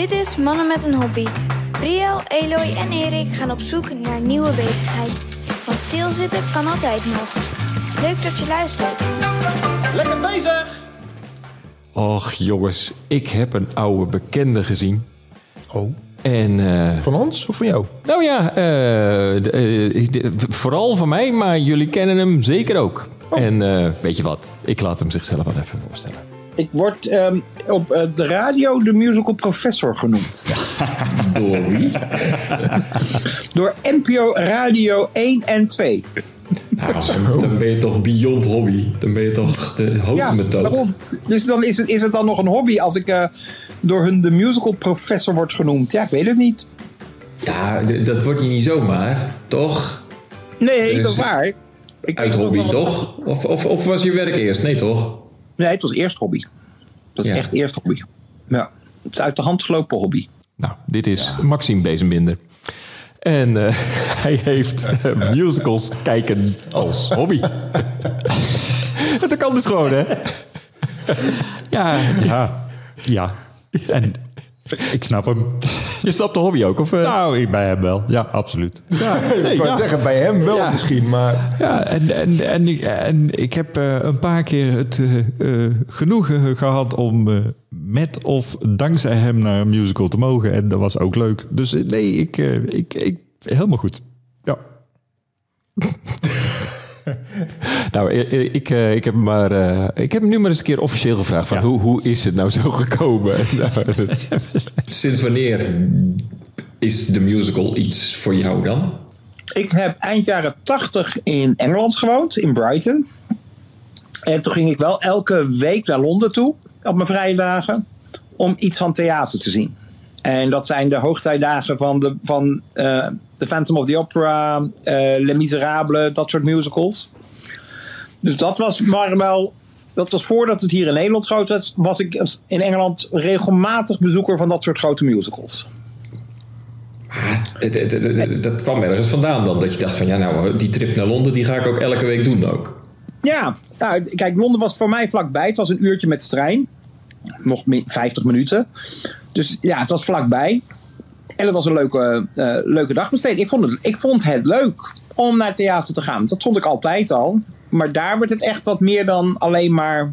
Dit is Mannen met een Hobby. Briel, Eloy en Erik gaan op zoek naar nieuwe bezigheid. Want stilzitten kan altijd nog. Leuk dat je luistert. Lekker bezig! Och jongens, ik heb een oude bekende gezien. Oh, En eh, van ons of van jou? nou ja, eh, eh, vooral van mij, maar jullie kennen hem zeker ook. En eh, weet je wat, ik laat hem zichzelf wel even voorstellen. Ik word ehm, op eh, de radio de musical professor genoemd. Door wie? Door NPO Radio 1 en 2. Nou, dan ben je toch beyond hobby. Dan ben je toch de hoogtemethode. daarom. Dus dan is het, is het dan nog een hobby als ik eh, door hun de musical professor word genoemd? Ja, ik weet het niet. Ja, dat wordt je niet zomaar, toch? Nee, Dus dat is waar. Ik Uit hobby, toch? Of, of, of was je werk eerst? Nee, toch? Nee, het was eerst hobby. Dat is Ja. echt eerst hobby. Ja. Het is uit de hand gelopen hobby. Nou, dit is Maxime Bezenbinder. En eh, hij heeft eh, musicals kijken als hobby. dat kan dus gewoon, hè? Ja, ja, ja. En ik snap hem. Je snapt de hobby ook, of... eh? Nou, ik bij hem wel. Ja, absoluut. Ja, ik wou ja. zeggen, bij hem wel Ja. misschien, maar... Ja, en, en, en, ik, en ik heb eh, een paar keer het eh, eh, genoegen gehad om eh, met of dankzij hem naar een musical te mogen. En dat was ook leuk. Dus nee, ik, eh, ik, ik, helemaal goed. Ja. Nou, eh, eh, ik, eh, ik, heb maar, eh, ik heb hem nu maar eens een keer officieel gevraagd. Van hoe, hoe is het nou zo gekomen? Nou, Sinds wanneer is de musical iets voor jou dan? Ik heb eind jaren 80 in Engeland gewoond, in Brighton. En toen ging ik wel elke week naar Londen toe, op mijn vrije dagen, om iets van theater te zien. En dat zijn de hoogtijdagen van de, van, eh, The Phantom of the Opera, eh Les Miserables, dat soort musicals. Dus dat was maar wel. Dat was voordat het hier in Nederland groot was, was ik in Engeland regelmatig bezoeker van dat soort grote musicals. Het- het- het- het- dat kwam ergens vandaan dan. Dat je dacht van ja, nou, die trip naar Londen die ga ik ook elke week doen ook. Ja, nou, kijk, Londen was voor mij vlakbij. Het was een uurtje met de trein. Nog mi- 50 minuten. Dus ja, het was vlakbij. En het was een leuke, eh, leuke dagbesteding. Ik vond, het, ik vond het leuk om naar het theater te gaan. Dat vond ik altijd al. Maar daar werd het echt wat meer dan alleen maar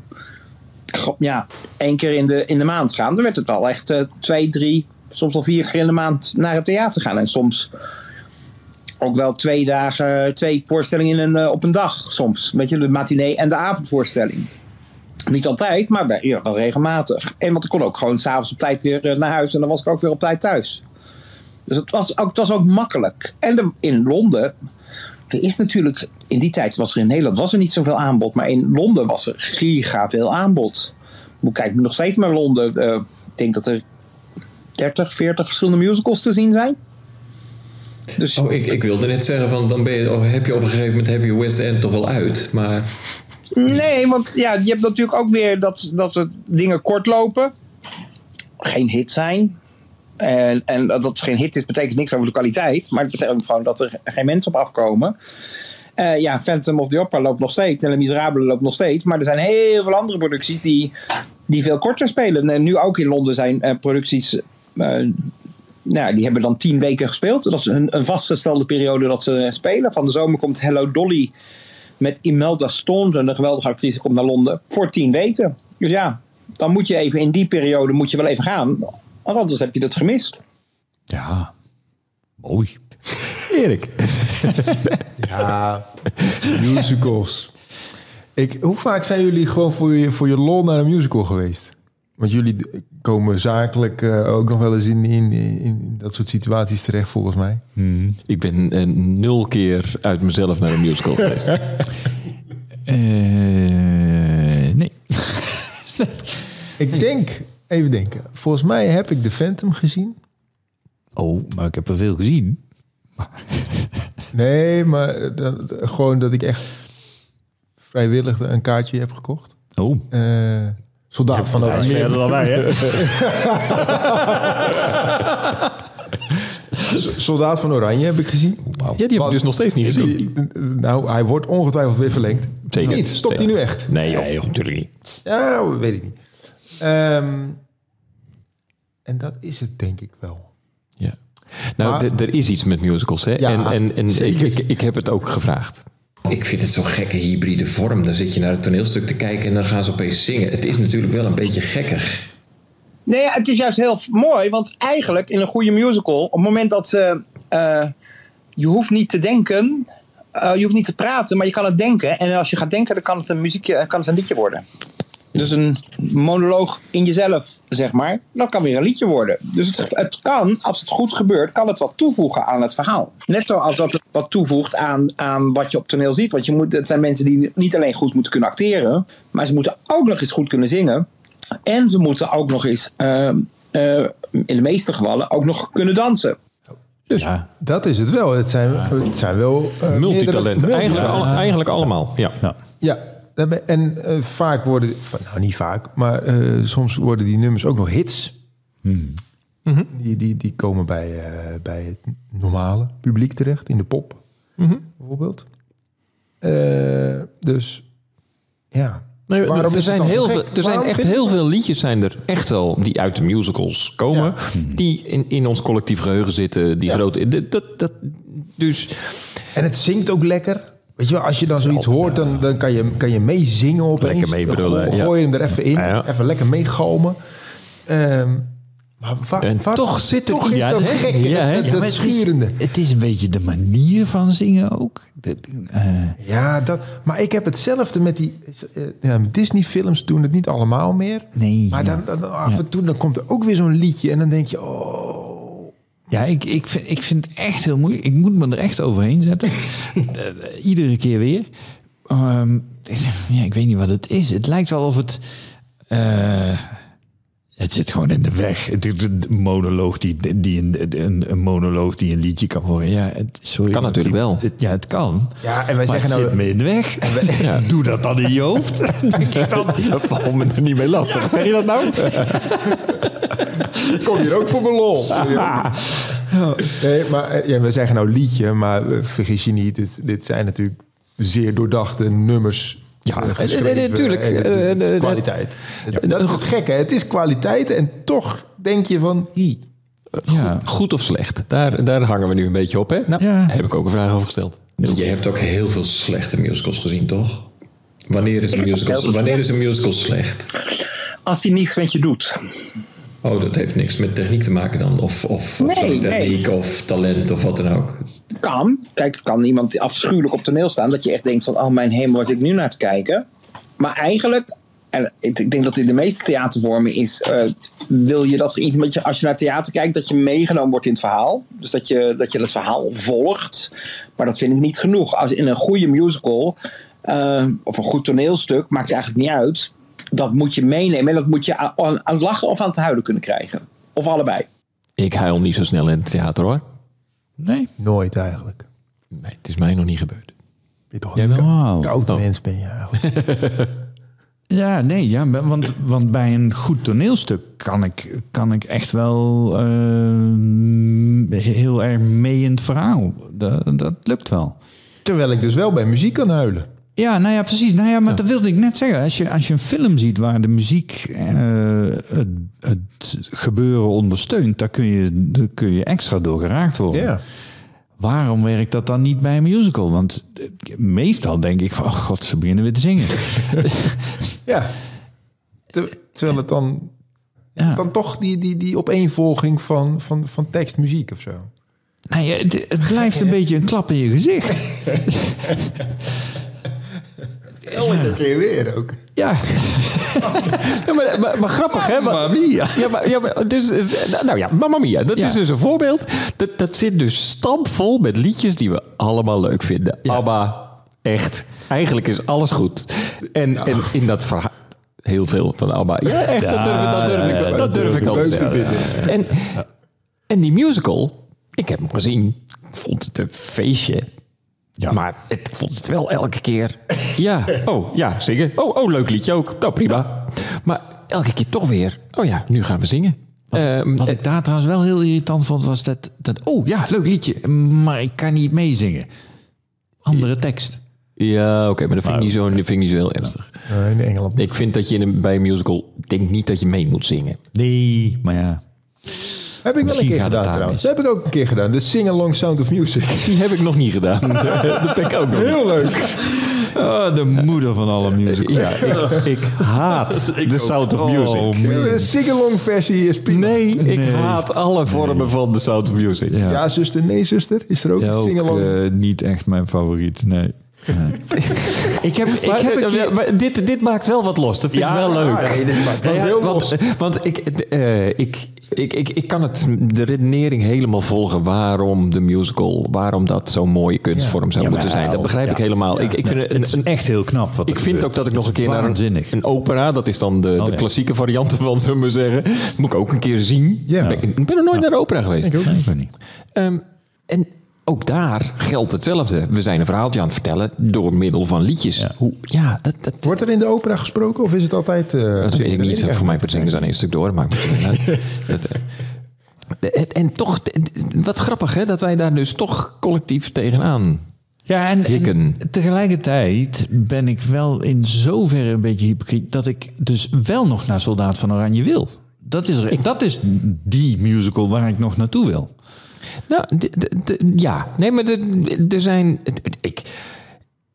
ja, één keer in de, in de maand gaan. Dan werd het al echt eh, twee, drie, soms al vier keer in de maand naar het theater gaan. En soms ook wel twee dagen, twee voorstellingen in een, eh, op een dag soms. Weet je, de matinee en de avondvoorstelling. Niet altijd, maar ja, wel regelmatig. En want ik kon ook gewoon s'avonds op tijd weer naar huis en dan was ik ook weer op tijd thuis. Dus het was ook, het was ook makkelijk. En de- in Londen, er is natuurlijk, in die tijd was er in Nederland was er niet zoveel aanbod, maar in Londen was er giga veel aanbod. Kijk nog steeds naar Londen. eh, ik denk dat er 30, 40 verschillende musicals te zien zijn. Dus Oh, ik, ik wilde net zeggen van dan ben je, oh, heb je op een gegeven moment heb je West End toch wel uit. Maar Nee, want ja, je hebt natuurlijk ook weer dat, dat er dingen kort lopen. Geen hit zijn. En, en dat het geen hit is, betekent niks over de kwaliteit. Maar het betekent gewoon dat er geen mensen op afkomen. Eh, ja, Phantom of the Opera loopt nog steeds. En Le Miserable loopt nog steeds. Maar er zijn heel veel andere producties die, die veel korter spelen. En nu ook in Londen zijn eh, producties... eh, nou, die hebben dan tien weken gespeeld. Dat is een, een vastgestelde periode dat ze spelen. Van de zomer komt Hello Dolly met Imelda Storms, een geweldige actrice, komt naar Londen voor tien weken. Dus ja, dan moet je even in die periode moet je wel even gaan. Want anders heb je het gemist. Ja, mooi. Erik. Ja, musicals. Ik, hoe vaak zijn jullie gewoon voor je, voor je lol naar een musical geweest? Want jullie komen zakelijk eh, ook nog wel eens in, in, in dat soort situaties terecht, volgens mij. Ik ben eh, nul keer uit mezelf naar een musical geweest. Eh, nee. Ik denk, even denken. Volgens mij heb ik The Phantom gezien. Oh, maar ik heb er veel gezien. Nee, maar eh, dat, gewoon dat ik echt vrijwillig een kaartje heb gekocht. Oh, Eh, Soldaat van is Oranje. verder dan wij, hè? Soldaat van Oranje heb ik gezien. Ja, die heb ik dus nog steeds niet gezien. Nou, hij wordt ongetwijfeld weer verlengd. Zeker. Niet? Stopt hij nu echt? Nee, joh, natuurlijk niet. Ja, weet ik niet. Ehm, En dat is het denk ik wel. Ja. Nou, er is iets met musicals, hè? Ja, en en, en ik, zeker. ik, ik heb het ook gevraagd. Ik vind het zo'n gekke hybride vorm. Dan zit je naar het toneelstuk te kijken en dan gaan ze opeens zingen. Het is natuurlijk wel een beetje gekkig. Nee, ja, het is juist heel mooi, want eigenlijk in een goede musical, op het moment dat ze. eh, je hoeft niet te denken, eh, je hoeft niet te praten, maar je kan het denken. En als je gaat denken, dan kan het een, muziekje, kan het een liedje worden. Dus een monoloog in jezelf, zeg maar, dat kan weer een liedje worden. Dus het, het kan, als het goed gebeurt, kan het wat toevoegen aan het verhaal. Net zoals dat het wat toevoegt aan, aan wat je op toneel ziet. Want je moet, het zijn mensen die niet alleen goed moeten kunnen acteren, maar ze moeten ook nog eens goed kunnen zingen. En ze moeten ook nog eens, eh, eh, in de meeste gevallen, ook nog kunnen dansen. Dus Ja. Dat is het wel. Het zijn, het zijn wel... eh, multitalenten. meerdere- Eigenlijk, al- eigenlijk allemaal. Ja. Ja. En eh, vaak worden, nou niet vaak, maar eh, soms worden die nummers ook nog hits. Die, die, die komen bij, eh, bij het normale publiek terecht, in de pop bijvoorbeeld. Eh, dus ja. Nee, Waarom er zijn, heel veel, er zijn echt heel veel liedjes zijn er echt wel die uit de musicals komen. Die in, in ons collectief geheugen zitten. Die Ja. grote, dat, dat, dat, dus En het zingt ook lekker. Weet je wel, als je dan zoiets hoort, dan, dan kan je, kan je meezingen opeens. Lekker meebrullen, gooi, ja. je hem er even in. Ja. Even lekker meegalmen. Ehm, maar En toch zit er toch iets- Ja, dat gek. Ja, dat, het is- schurende. Het is een beetje de manier van zingen ook. Dat, eh, Ja, dat, maar ik heb hetzelfde met die eh, ja, Disney-films doen het niet allemaal meer. Nee, Maar dan, dan af en toe dan komt er ook weer zo'n liedje en dan denk je, oh, Ja, ik, ik, vind, ik vind het echt heel moeilijk. Ik moet me er echt overheen zetten. Eh, Iedere keer weer. Ehm, ja, ik weet niet wat het is. Het lijkt wel of het... eh, het zit gewoon in de weg. Het is een monoloog die, die een, een, een monoloog die een liedje kan worden. Ja, het, sorry, Kan natuurlijk wel. Het- ja, het kan. Ja, en wij maar zeggen het nou- zit me in de weg. Doe dat dan in je hoofd. Dat valt me er niet mee lastig. Zeg je dat nou? kom je er ook voor mijn lol? Nee, maar eh, ja, we zeggen nou liedje, maar eh, vergis je niet, dit, dit zijn natuurlijk zeer doordachte nummers. Ja, eh, eh, eh. Eh, kwaliteit. dat is het gekke. Het is kwaliteit en toch denk je van... Hi, Ja. Goed of slecht? Daar, daar hangen we nu een beetje op. Hè? Nou, Ja. heb ik ook een vraag over gesteld. Je hebt ook heel veel slechte musicals gezien, toch? Wanneer is een musical, wanneer is een musical slecht? Als hij niets met je doet. Oh, dat heeft niks met techniek te maken dan? Of, of, of sorry, nee. techniek of talent of wat dan ook? Kan. Kijk, het kan iemand afschuwelijk op toneel staan. Dat je echt denkt van, oh mijn hemel, wat ik nu naar te kijken. Maar eigenlijk, en ik denk dat in de meeste theatervormen is... eh, wil je dat er iets met je, als je naar theater kijkt, dat je meegenomen wordt in het verhaal. Dus dat je, dat je het verhaal volgt. Maar dat vind ik niet genoeg. Als in een goede musical eh, of een goed toneelstuk, maakt eigenlijk niet uit. Dat moet je meenemen en dat moet je aan, aan het lachen of aan het huilen kunnen krijgen. Of allebei. Ik huil niet zo snel in het theater hoor. Nee. nooit eigenlijk. Nee, het is mij nog niet gebeurd. Ben je toch een Wauw. koud Oh. mens ben je eigenlijk. Ja, nee, ja, want, want bij een goed toneelstuk kan ik, kan ik echt wel eh, heel erg mee in het verhaal. Dat, dat lukt wel. Terwijl ik dus wel bij muziek kan huilen. Ja, nou ja, precies. Nou ja, maar dat wilde ik net zeggen. Als je, als je een film ziet waar de muziek eh, het, het gebeuren ondersteunt, daar kun je, daar kun je extra door geraakt worden. Ja. Waarom werkt dat dan niet bij een musical? Want meestal denk ik van, oh god, ze beginnen weer te zingen. Ja. Ter- Terwijl het dan, Ja. dan toch die, die, die opeenvolging van, van, van tekst, muziek of zo. Nou ja, het, het blijft een beetje een klap in je gezicht. Elke keer weer ook. Ja, Ja, maar, maar, maar grappig, hè? Mamma mia. Ja, maar, ja, maar dus, eh, nou ja, Mamma Mia. Dat Ja. is dus een voorbeeld. Dat, dat zit dus stampvol met liedjes die we allemaal leuk vinden. ABBA, echt. Eigenlijk is alles goed. En, en in dat verhaal... Heel veel van ABBA. Ja, echt, dat durf, ik- dat durf ik, dat durf ik wel te zeggen. En, en die musical, ik heb hem gezien. Ik vond het een feestje. Maar het, ik vond het wel elke keer. Ja, oh ja, zingen. Oh, oh, leuk liedje ook. Nou, prima. Maar elke keer toch weer. Oh ja, nu gaan we zingen. Ehm, Wat ik daar trouwens wel heel irritant vond, was dat, dat... Oh ja, leuk liedje, maar ik kan niet meezingen. Andere tekst. ja, oké, maar dat vind, ik niet zo, dat vind ik niet zo heel ernstig. in Engeland. Ik vind dat je in een, bij een musical... denk niet dat je mee moet zingen. Nee, maar ja. Heb ik wel een keer gedaan trouwens. Dat heb ik ook een keer gedaan. De Sing-Along Sound of Music. Die heb ik nog niet gedaan. dat ben ik ook nog niet. Heel leuk. Oh, de moeder van alle muziek. Ja, ik, ik haat de Sound of Music. Oh, De sing-along versie is prima. nee, ik Nee. haat alle vormen van de Sound of Music. Ja. Ja, zuster, nee, zuster. Is er ook Ja, een sing-along? eh, niet echt mijn favoriet, nee. ik heb, ik Maar, heb een keer... maar dit, dit maakt wel wat los. Dat vind ik wel leuk. Ja, nee, dit maakt wel Ja, heel want, los. want ik, eh, ik, ik, ik, ik kan het, de redenering helemaal volgen waarom de musical, waarom dat zo'n mooie kunstvorm zou moeten zijn. Dat begrijp ik helemaal. Ik, ik vind het is een, echt heel knap wat ik vind ook dat ik nog een keer naar een, een opera, dat is dan de, de ja. klassieke variant van, zullen we zeggen, moet ik ook een keer zien. Ja. Ik, ben, ik ben er nooit naar de opera geweest. Ik weet niet. Ehm, en ook daar geldt hetzelfde. We zijn een verhaaltje aan het vertellen door middel van liedjes. Ja, Hoe, ja dat, dat, Wordt er in de opera gesproken of is het altijd... eh, dat weet ik niet. Voor mij zingen ze aan één stuk door. Geen uit. Dat, eh, en toch, wat grappig hè, dat wij daar dus toch collectief tegenaan. Ja, en, tegelijkertijd ben ik wel in zoverre een beetje hypocriet... dat ik dus wel nog naar Soldaat van Oranje wil. Dat is, er, dat is die musical waar ik nog naartoe wil. Nou, ja. Nee, maar er zijn... Ik,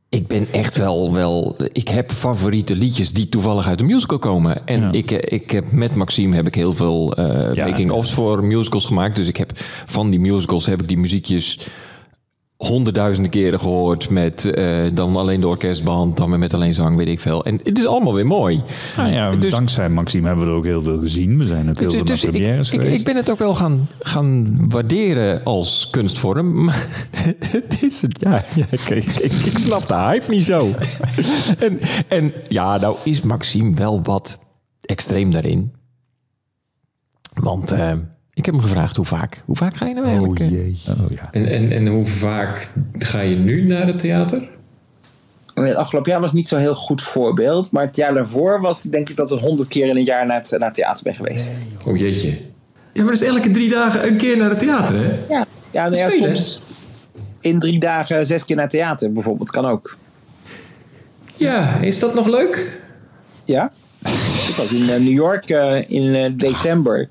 ik ben echt wel, wel... Ik heb favoriete liedjes die toevallig uit de musical komen. En ik, eh, ik heb met Maxime heb ik heel veel eh Ja. making-ofs voor musicals gemaakt. Dus ik heb van die musicals heb ik die muziekjes honderdduizenden keren gehoord. Met eh, dan alleen de orkestband, dan weer met alleen zang, weet ik veel. En het is allemaal weer mooi. Nou ja, Dus- dankzij Maxime hebben we er ook heel veel gezien. We zijn ook heel veel Dus ik, premières ik, geweest. ik ben het ook wel gaan, gaan waarderen als kunstvorm. Maar het is het, ja, ja ik, ik, ik, ik snap de hype niet zo. en, en ja, nou is Maxime wel wat extreem daarin. Want eh, ik heb hem gevraagd hoe vaak. Hoe vaak ga je nou eigenlijk? Oh eh? jee. Oh, ja. En, en, en hoe vaak ga je nu naar het theater? Het afgelopen jaar was niet zo'n heel goed voorbeeld. Maar het jaar daarvoor was denk ik dat ik honderd keer in een jaar naar het, naar het theater ben geweest. Oh jeetje. Ja, maar dat is elke drie dagen een keer naar het theater, hè? Ja, ja, nou ja soms in drie dagen zes keer naar het theater bijvoorbeeld. Kan ook. Ja, is dat nog leuk? Ja. ik was in eh, New York eh, in december.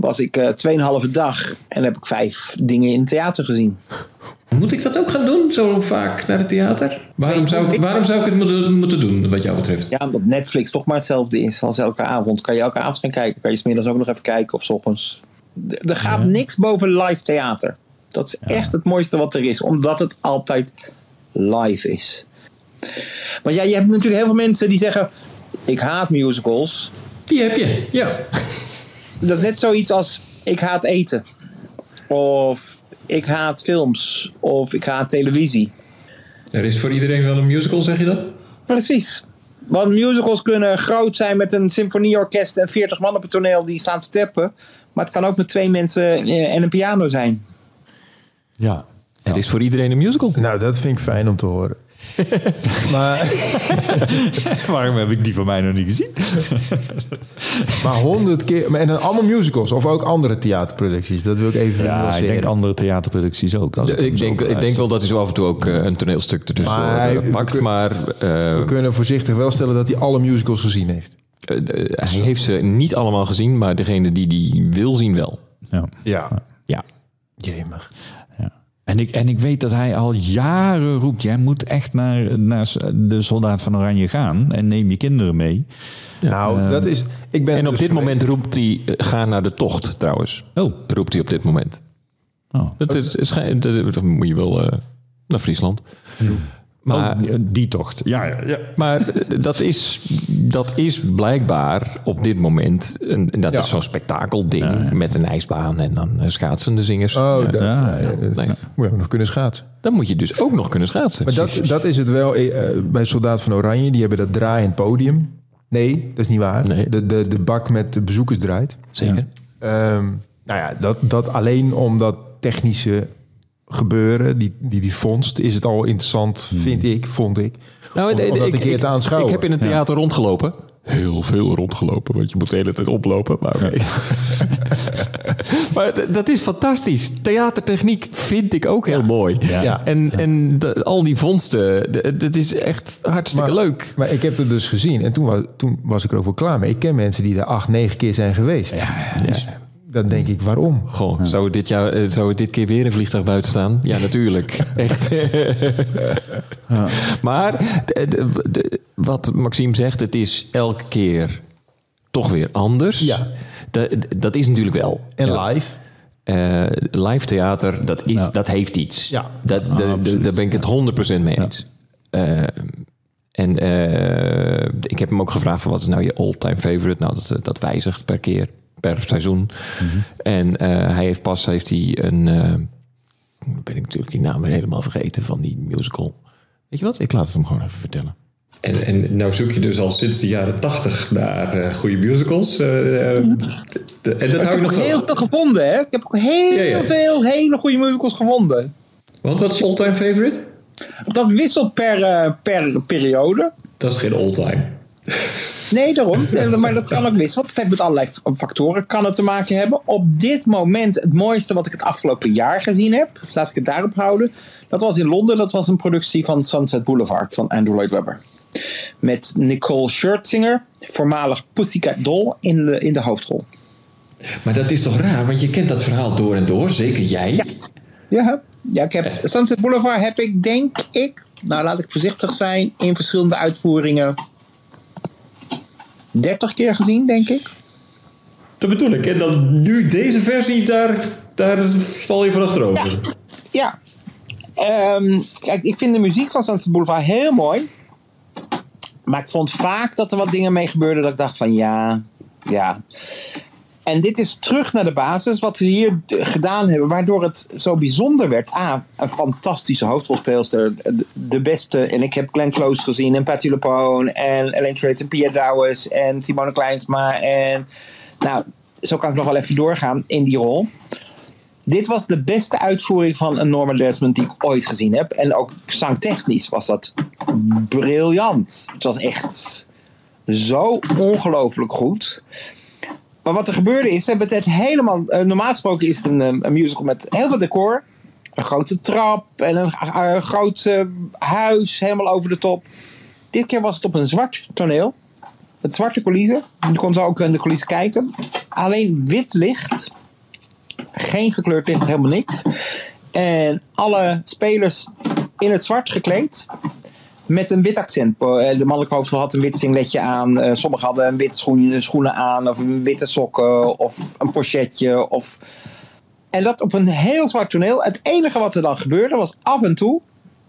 Was ik eh 2,5 dag en heb ik vijf dingen in het theater gezien. Moet ik dat ook gaan doen, zo vaak naar het theater? Waarom zou, ik, waarom zou ik het moeten, moeten doen, wat jou betreft? Ja, omdat Netflix toch maar hetzelfde is als elke avond. Kan je elke avond gaan kijken. Kan je smiddags ook nog even kijken of s ochtends. Er gaat niks boven live theater. Dat is echt het mooiste wat er is. Omdat het altijd live is. Want ja, je hebt natuurlijk heel veel mensen die zeggen... Ik haat musicals. Die heb je, ja. Dat is net zoiets als... Ik haat eten. Of ik haat films. Of ik haat televisie. Er is voor iedereen wel een musical, zeg je dat? Precies. Want musicals kunnen groot zijn met een symfonieorkest en 40 man op het toneel die staan te steppen. Maar het kan ook met twee mensen eh, en een piano zijn. ja. Er is voor iedereen een musical. Nou, dat vind ik fijn om te horen. maar, Waarom heb ik die van mij nog niet gezien? maar honderd keer... maar En dan allemaal musicals of ook andere theaterproducties. Dat wil ik even Ja, ik denk andere theaterproducties ook. Als Ik denk, ik denk wel dat hij zo af en toe ook eh, een toneelstuk ertussen Maar eh, we pakt. kun- Maar eh, We kunnen voorzichtig wel stellen dat hij alle musicals gezien heeft. hij heeft ze niet allemaal gezien. Maar degene die die wil zien wel. Ja. Ja. Ja. Jemig. Ja. En, ik, en ik weet dat hij al jaren roept: jij moet echt naar, naar de Soldaat van Oranje gaan en neem je kinderen mee. Nou, dat is... Ik ben En op dus dit geweest. moment roept hij, eh, ga naar de tocht trouwens. Oh, Roept hij op dit moment. oh. Dat, is, dat, dat moet je wel eh, naar Friesland. Maar, Oh, die tocht. Ja, ja, ja. maar dat, is, dat is blijkbaar op dit moment... Een, en dat Ja. is zo'n spektakelding met een ijsbaan en dan eh, schaatsende zingers. Oh, dat, nee. moet je ook nog kunnen schaatsen. Dan moet je dus ook nog kunnen schaatsen. Maar dat, dat is het wel eh, bij Soldaat van Oranje. Die hebben dat draaiend podium. Nee, dat is niet waar. Nee. De, de, de bak met de bezoekers draait. Zeker. Ehm, nou ja, dat, dat alleen om dat technische gebeuren, die, die, die vondst, is het al interessant, vind ik, vond ik. Nou, om, om dat ik, een keer ik- te aanschouwen. Ik heb in het theater rondgelopen. Heel veel rondgelopen, want je moet de hele tijd oplopen. Maar, maar dat is fantastisch. Theatertechniek vind ik ook heel mooi. Ja. En, en de- al die vondsten, dat is echt hartstikke Maar- leuk. Maar ik heb het dus gezien en toen was, toen was ik er ook wel klaar mee. Ik ken mensen die er acht, negen keer zijn geweest. Dus dan denk ik, waarom? Goh, zou, het dit jaar, eh, zou dit keer weer een vliegtuig buiten staan? Ja, natuurlijk. Echt. Maar de- de- de- wat Maxime zegt, het is elke keer toch weer anders. Ja. Dat, dat is natuurlijk wel. En Ja. live? Eh, live theater, dat, is, dat heeft iets. Ja. Dat, de- de- absoluut. daar ben ik het 100% mee eens. Eh, en eh, ik heb hem ook gevraagd: van wat is nou je all-time favorite? Nou, dat, dat wijzigt per keer, per seizoen. En eh, hij heeft pas heeft hij een. eh, ben ik natuurlijk die naam weer helemaal vergeten van die musical. Weet je wat? Ik laat het hem gewoon even vertellen. En, en nou zoek je dus al sinds de jaren tachtig naar eh, goede musicals. de- en dat Ik hou je heb nog heel veel gevonden, hè? Ik heb ook heel Ja, ja. veel hele goede musicals gevonden. Want wat is je all-time favorite? Dat wisselt per, per periode. Dat is geen all-time. Nee, daarom. Maar dat kan ook wisselen. Want het heeft met allerlei factoren kan het te maken hebben. Op dit moment het mooiste wat ik het afgelopen jaar gezien heb. Laat ik het daarop houden. Dat was in Londen. Dat was een productie van Sunset Boulevard van Andrew Lloyd Webber. Met Nicole Scherzinger, voormalig Pussycat Doll, in de, in de hoofdrol. Maar dat is toch raar, want je kent dat verhaal door en door, zeker jij. Ja. Ja, ja ik heb, Sunset Boulevard heb ik, denk ik, nou laat ik voorzichtig zijn, in verschillende uitvoeringen 30 keer gezien, denk ik. Dat bedoel ik. En dan nu deze versie, daar, daar val je van achterover. Ja. Ehm, kijk, ik vind de muziek van Sunset Boulevard heel mooi. Maar ik vond vaak dat er wat dingen mee gebeurden dat ik dacht van ja, ja. En dit is terug naar de basis, wat ze hier gedaan hebben, waardoor het zo bijzonder werd. A, een fantastische hoofdrolspeelster, de- beste. En ik heb Glenn Close gezien en Patti LuPone en Elaine Trates en Pia Dowes en Simone Kleinsma. En nou, zo kan ik nog wel even doorgaan in die rol. Dit was de beste uitvoering van een Norman Desmond die ik ooit gezien heb. En ook zangtechnisch was dat briljant. Het was echt zo ongelooflijk goed. Maar wat er gebeurde is, ze hebben het helemaal... eh, normaal gesproken is het een, eh, een musical met heel veel decor. Een grote trap en een eh, groot huis helemaal over de top. Dit keer was het op een zwart toneel. Met zwarte coulissen. Je kon zo ook in de coulissen kijken. Alleen wit licht geen gekleurd licht, helemaal niks. En alle spelers in het zwart gekleed. Met een wit accent. Eh, De mannelijke had een wit singletje aan. Eh, Sommigen hadden een wit schoen, schoenen aan. Of een witte sokken. Of een pochetje. Of... En dat op een heel zwart toneel. Het enige wat er dan gebeurde was af en toe.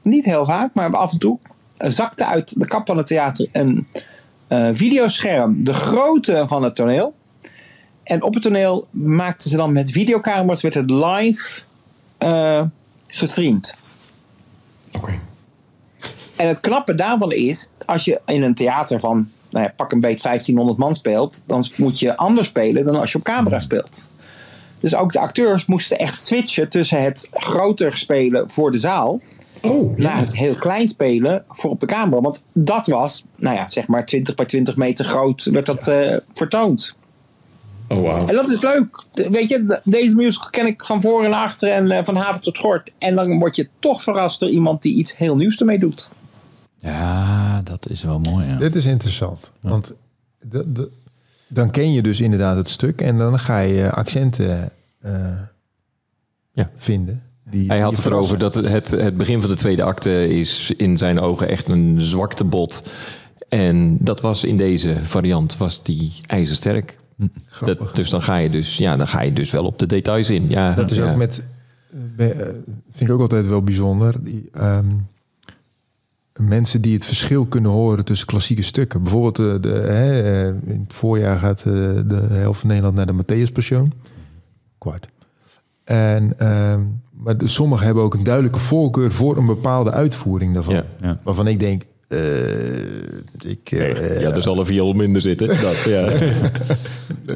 Niet heel vaak, maar af en toe. Zakte uit de kap van het theater een eh, videoscherm. De grootte van het toneel. En op het toneel maakten ze dan met videocamera's werd het live eh, gestreamd. Oké. En het knappe daarvan is, als je in een theater van nou ja, pak een beet 1500 man speelt, dan moet je anders spelen dan als je op camera speelt. Dus ook de acteurs moesten echt switchen tussen het groter spelen voor de zaal Oh, naar het heel klein spelen voor op de camera. Want dat was, nou ja, zeg maar 20 bij 20 meter groot werd dat eh, vertoond. Oh, wauw. En dat is leuk. Weet je, de- deze musical ken ik van voor en achter en eh, van haven tot gort. En dan word je toch verrast door iemand die iets heel nieuws ermee doet. Ja, dat is wel mooi. Ja. Dit is interessant. Want de, de- dan ken je dus inderdaad het stuk en dan ga je accenten eh, Ja. vinden. Die, Hij die had het erover dat het, het begin van de tweede acte is in zijn ogen echt een zwaktebod. En dat was in deze variant was die ijzersterk. Dat, dus dan ga je dus, ja, dan ga je dus wel op de details in. Ja, Dat is ja. ook met, eh, eh, vind ik ook altijd wel bijzonder. Die, ehm, mensen die het verschil kunnen horen tussen klassieke stukken. Bijvoorbeeld de, de, hè, eh, in het voorjaar gaat eh, de helft van Nederland naar de Matthäus Passion. Kwart. En, ehm, maar de, sommigen hebben ook een duidelijke voorkeur voor een bepaalde uitvoering daarvan. Ja, ja. Waarvan ik denk, eh, ik, eh, ja, er zal een viool minder zitten. Dat, ja.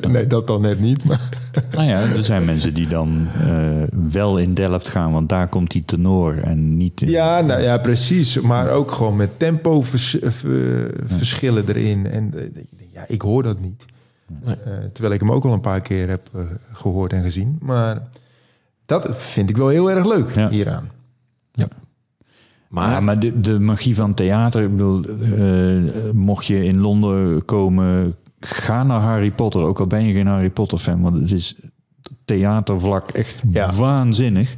nee, dat dan net niet. Maar, Nou ja, er zijn mensen die dan eh, wel in Delft gaan, want daar komt die tenor en niet in... Ja, nou ja, precies. Maar ook gewoon met tempo vers- eh, verschillen erin. En eh, ja, ik hoor dat niet. Eh, terwijl ik hem ook al een paar keer heb eh, gehoord en gezien. Maar dat vind ik wel heel erg leuk Ja. hieraan. Maar, Ja, maar de, de magie van theater, ik bedoel, eh, mocht je in Londen komen, ga naar Harry Potter. Ook al ben je geen Harry Potter fan, want het is theatervlak echt Ja. waanzinnig.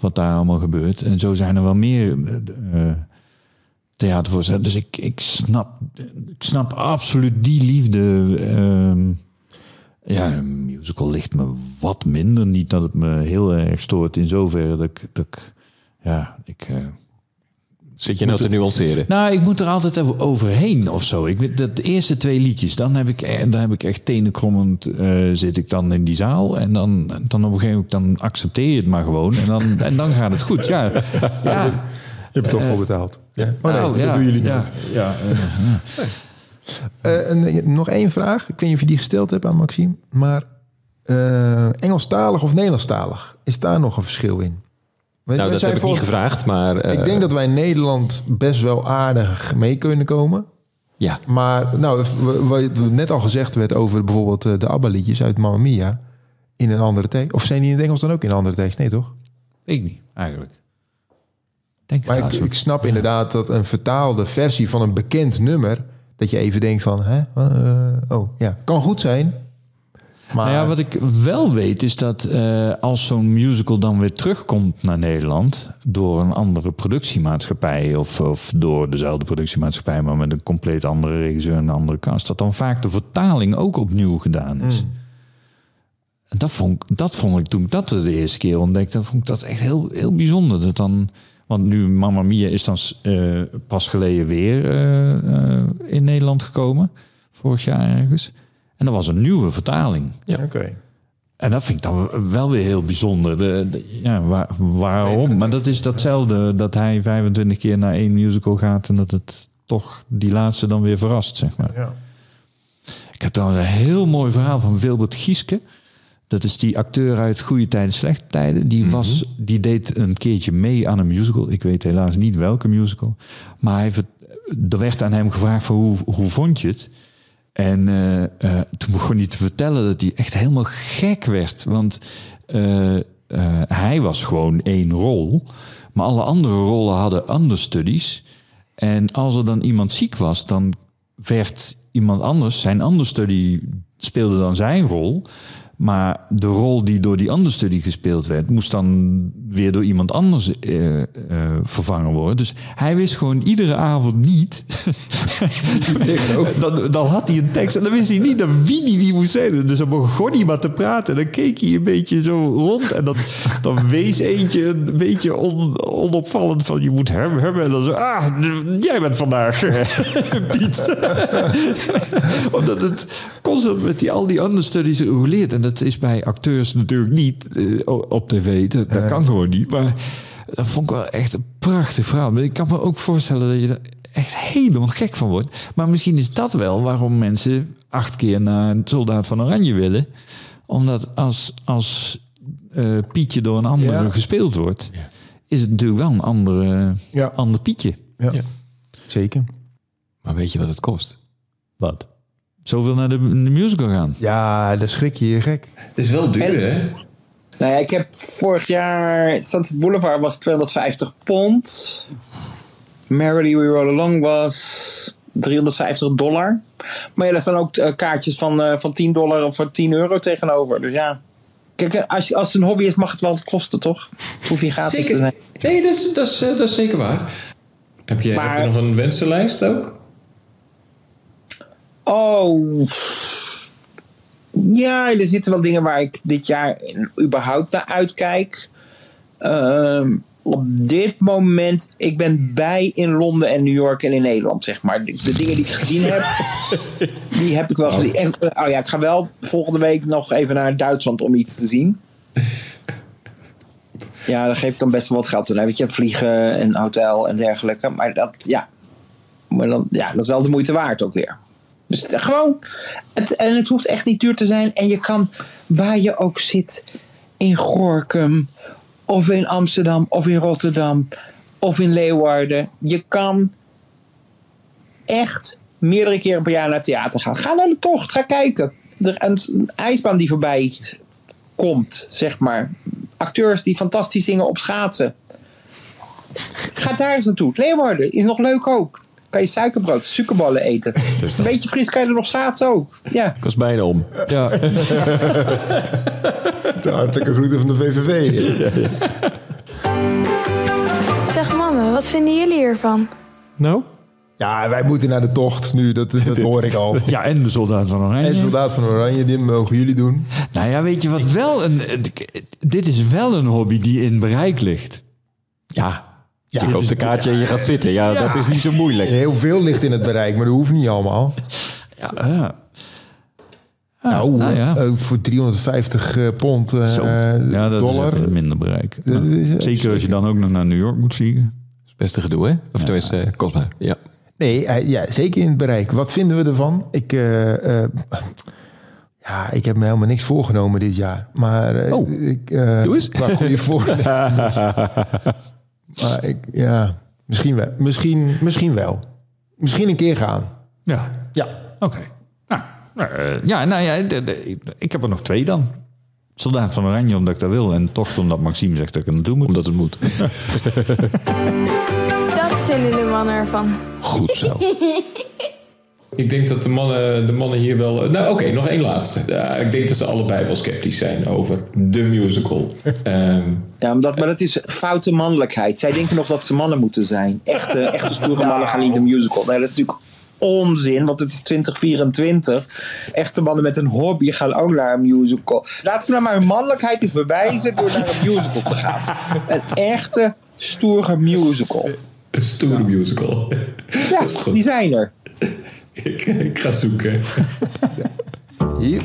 Wat daar allemaal gebeurt. En zo zijn er wel meer eh, theatervoorstellingen. Dus ik, ik, snap, ik snap absoluut die liefde. ehm, ja, een musical ligt me wat minder. Niet dat het me heel erg stoort in zoverre dat ik... Dat ik ja, ik... eh, Zit je nou te nuanceren? nou, ik moet er altijd even overheen of zo. Ik, dat de eerste twee liedjes, dan heb ik, e- dan heb ik echt tenenkrommend eh zit ik dan in die zaal. En dan, dan op een gegeven moment dan accepteer je het maar gewoon. En dan, en dan gaat het goed. Ja, ja. Je hebt er toch voor betaald. Ja. Oh nee, Nou, dat doen jullie niet. ja, ja, eh, Eh, en, nog één vraag. Ik weet niet of je die gesteld hebt aan Maxime. Maar eh, Engelstalig of Nederlandstalig? Is daar nog een verschil in? Nou, dat heb ik niet gevraagd, maar... eh, Ik denk dat wij in Nederland best wel aardig mee kunnen komen. Ja, Maar nou, wat net al gezegd werd over bijvoorbeeld eh, de ABBA-liedjes uit Mamma Mia... in een andere tekst. Of zijn die in het Engels dan ook in een andere tekst? Nee, toch? ik niet, eigenlijk. Denk Maar ik snap inderdaad dat een vertaalde versie van een bekend nummer... dat je even denkt van, hè? eh, oh, ja, kan goed zijn. Maar Nou ja, wat ik wel weet is dat eh, als zo'n musical dan weer terugkomt naar Nederland door een andere productiemaatschappij of, of door dezelfde productiemaatschappij, maar met een compleet andere regisseur en een andere cast, dat dan vaak de vertaling ook opnieuw gedaan is. En dat vond, ik- dat vond ik toen ik dat de eerste keer ontdekte, vond ik dat echt heel, heel bijzonder. Dat dan, want nu Mamma Mia is dan eh, pas geleden weer eh, in Nederland gekomen, vorig jaar ergens. En dat was een nieuwe vertaling. ja, oké. En dat vind ik dan wel weer heel bijzonder. De, de- ja, waar- waarom? Maar dat is datzelfde dat hij 25 keer naar één musical gaat en dat het toch die laatste dan weer verrast, zeg maar. Ja. Ik heb trouwens een heel mooi verhaal van Wilbert Gieske. Dat is die acteur uit Goede Tijden, Slechte Tijden. Die, was, die deed een keertje mee aan een musical. Ik weet helaas niet welke musical. Maar hij, er werd aan hem gevraagd van hoe, hoe vond je het? En eh, eh, toen begon hij te vertellen dat hij echt helemaal gek werd. Want eh, hij was gewoon één rol. Maar alle andere rollen hadden understudies. En als er dan iemand ziek was, dan werd iemand anders, zijn understudy speelde dan zijn rol. Maar de rol die door die understudy gespeeld werd, moest dan weer door iemand anders eh, eh, vervangen worden. Dus hij wist gewoon iedere avond niet. dan, dan had hij een tekst en dan wist hij niet naar wie die, die moest zijn. Dus dan begon hij maar te praten en dan keek hij een beetje zo rond. En dan, dan wees eentje een beetje on, onopvallend van je moet hem hebben. En dan zo, ah, jij bent vandaag Piet. Omdat het constant met die, al die understudies leert. En dat is bij acteurs natuurlijk niet eh, op tv. Dat, dat kan gewoon niet. Maar dat vond ik wel echt een prachtig verhaal. Ik kan me ook voorstellen dat je er echt helemaal gek van wordt. Maar misschien is dat wel waarom mensen acht keer naar een soldaat van Oranje willen. Omdat als, als eh, Pietje door een andere Ja. gespeeld wordt... is het natuurlijk wel een andere, Ja. ander Pietje. Ja. Zeker. maar weet je wat het kost? Wat? Zoveel naar de, de musical gaan. Ja, daar schrik je je gek. Het is wel duur, hè? Nou ja, ik heb vorig jaar Sunset Boulevard was 250 pond. Merrily We Roll Along was 350 dollar. Maar ja, daar staan ook eh, kaartjes van, eh, van 10 dollar of voor 10 euro tegenover. Dus ja. Kijk, eh, als, als het een hobby is, mag het wel wat kosten, toch? Hoef je gratis te zijn. Nee, dat is, dat, is, dat is zeker waar. Heb je, Maar- heb je nog een wensenlijst ook? Oh. Ja, er zitten wel dingen waar ik dit jaar überhaupt naar uitkijk. Ehm, op dit moment, ik ben bij in Londen en New York en in Nederland, zeg maar. De, de dingen die ik gezien heb, die heb ik wel gezien. En, eh, oh ja, ik ga wel volgende week nog even naar Duitsland om iets te zien. Ja, daar geef ik dan best wel wat geld aan. Weet je, vliegen en hotel en dergelijke. Maar dat, ja. Maar dan, ja, dat is wel de moeite waard ook weer. Dus gewoon, het, en het hoeft echt niet duur te zijn. En je kan, waar je ook zit, in Gorkum, of in Amsterdam, of in Rotterdam, of in Leeuwarden. Je kan echt meerdere keren per jaar naar het theater gaan. Ga naar de tocht, ga kijken. Er een, een ijsbaan die voorbij komt, zeg maar. Acteurs die fantastisch zingen op schaatsen. Ga daar eens naartoe. Leeuwarden is nog leuk ook. Kan je suikerbrood, suikerballen eten. Een beetje fris kan je er nog schaatsen ook. Ja. Ik was bijna om. Ja. De hartelijke groeten van de VVV. Zeg mannen, wat vinden jullie hiervan? Nou? Ja, wij moeten naar de tocht nu, dat, dat hoor ik al. Ja, en de soldaat van Oranje. En Soldaat van Oranje, dit mogen jullie doen. Nou ja, weet je wat wel een... Dit is wel een hobby die in bereik ligt. Ja. Ja, je koopt is- een kaartje en je gaat zitten. Ja, Ja. dat is niet zo moeilijk. Heel veel ligt in het bereik, maar dat hoeft niet allemaal. Ja, ja. nou, nou ja. eh, voor 350 eh, pond eh. Ja, dat dollar. is even minder bereik. Zeker als je dan ook nog naar New York moet vliegen. Dat is het beste gedoe, hè? Of tenminste, eh, kostbaar. Ja. Nee, eh, ja, zeker in het bereik. Wat vinden we ervan? Ik, eh, eh, ja, ik heb me helemaal niks voorgenomen dit jaar. Maar eh, Oh. ik, eh, Doe eens. Qua goede voornemens. Maar ik, ja, misschien wel. Misschien, misschien wel. Misschien een keer gaan. Ja, Ja. oké. Nou, nou, eh, ja, nou ja, de- de- ik heb er nog twee dan. Soldaat van Oranje omdat ik dat wil. En toch omdat Maxime zegt dat ik er naartoe moet. Omdat het moet. Dat vinden de mannen ervan. Goed zo. Ik denk dat de mannen, de mannen hier wel... Nou, oké, nog één laatste. Ja, ik denk dat ze allebei wel sceptisch zijn over de musical. Ehm, Ja, maar dat, maar dat is foute mannelijkheid. Zij denken nog dat ze mannen moeten zijn. Echte, echte stoere mannen gaan niet de musical. Nee, dat is natuurlijk onzin, want het is 2024. Echte mannen met een hobby gaan ook naar een musical. Laat ze nou maar hun mannelijkheid eens bewijzen door naar een musical te gaan. Een echte, stoere musical. een stoere musical. Ja, Dat is goed. die zijn er. Ik, ik ga zoeken. Hier.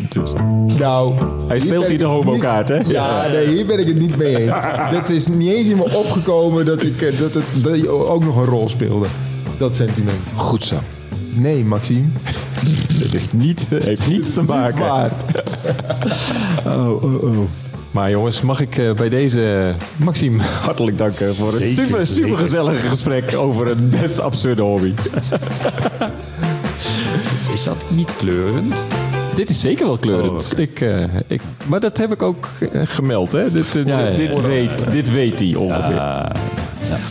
Nou, Hij hier speelt hier de homo-kaart, hè? niet- Ja, nee, hier ben ik het niet mee eens. Dat is niet eens in me opgekomen dat, ik, eh, dat het dat ook nog een rol speelde. Dat sentiment. Goed zo. Nee, Maxime. Het is niet, heeft niets te maken. Maar Oh, oh, oh. Maar jongens, mag ik eh, bij deze Maxime hartelijk danken voor het Zeker, super, super zeker. gezellige gesprek over een best absurde hobby. Is dat niet kleurend? Dit is zeker wel kleurend. Oh, ik, eh, ik, maar dat heb ik ook eh, gemeld. Hè? Dit, eh, Ja, ja, ja. dit, weet, dit weet hij ongeveer.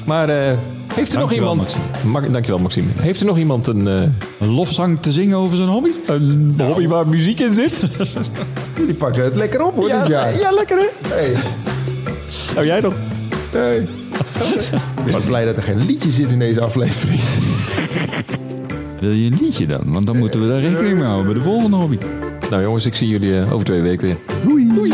Maar eh, heeft er nog iemand... Ma dankjewel Maxime. Heeft er nog iemand een, eh, Een lofzang te zingen over zijn hobby? een hobby waar muziek in zit? jullie pakken het lekker op hoor ja, dit jaar. ja, lekker hè? Hey, Oh, jij nog? hey. Ik ben blij dat er geen liedje zit in deze aflevering. Wil je een liedje dan? Want dan moeten we daar rekening mee houden bij de volgende hobby. Nou jongens, ik zie jullie eh, over twee weken weer. Doei.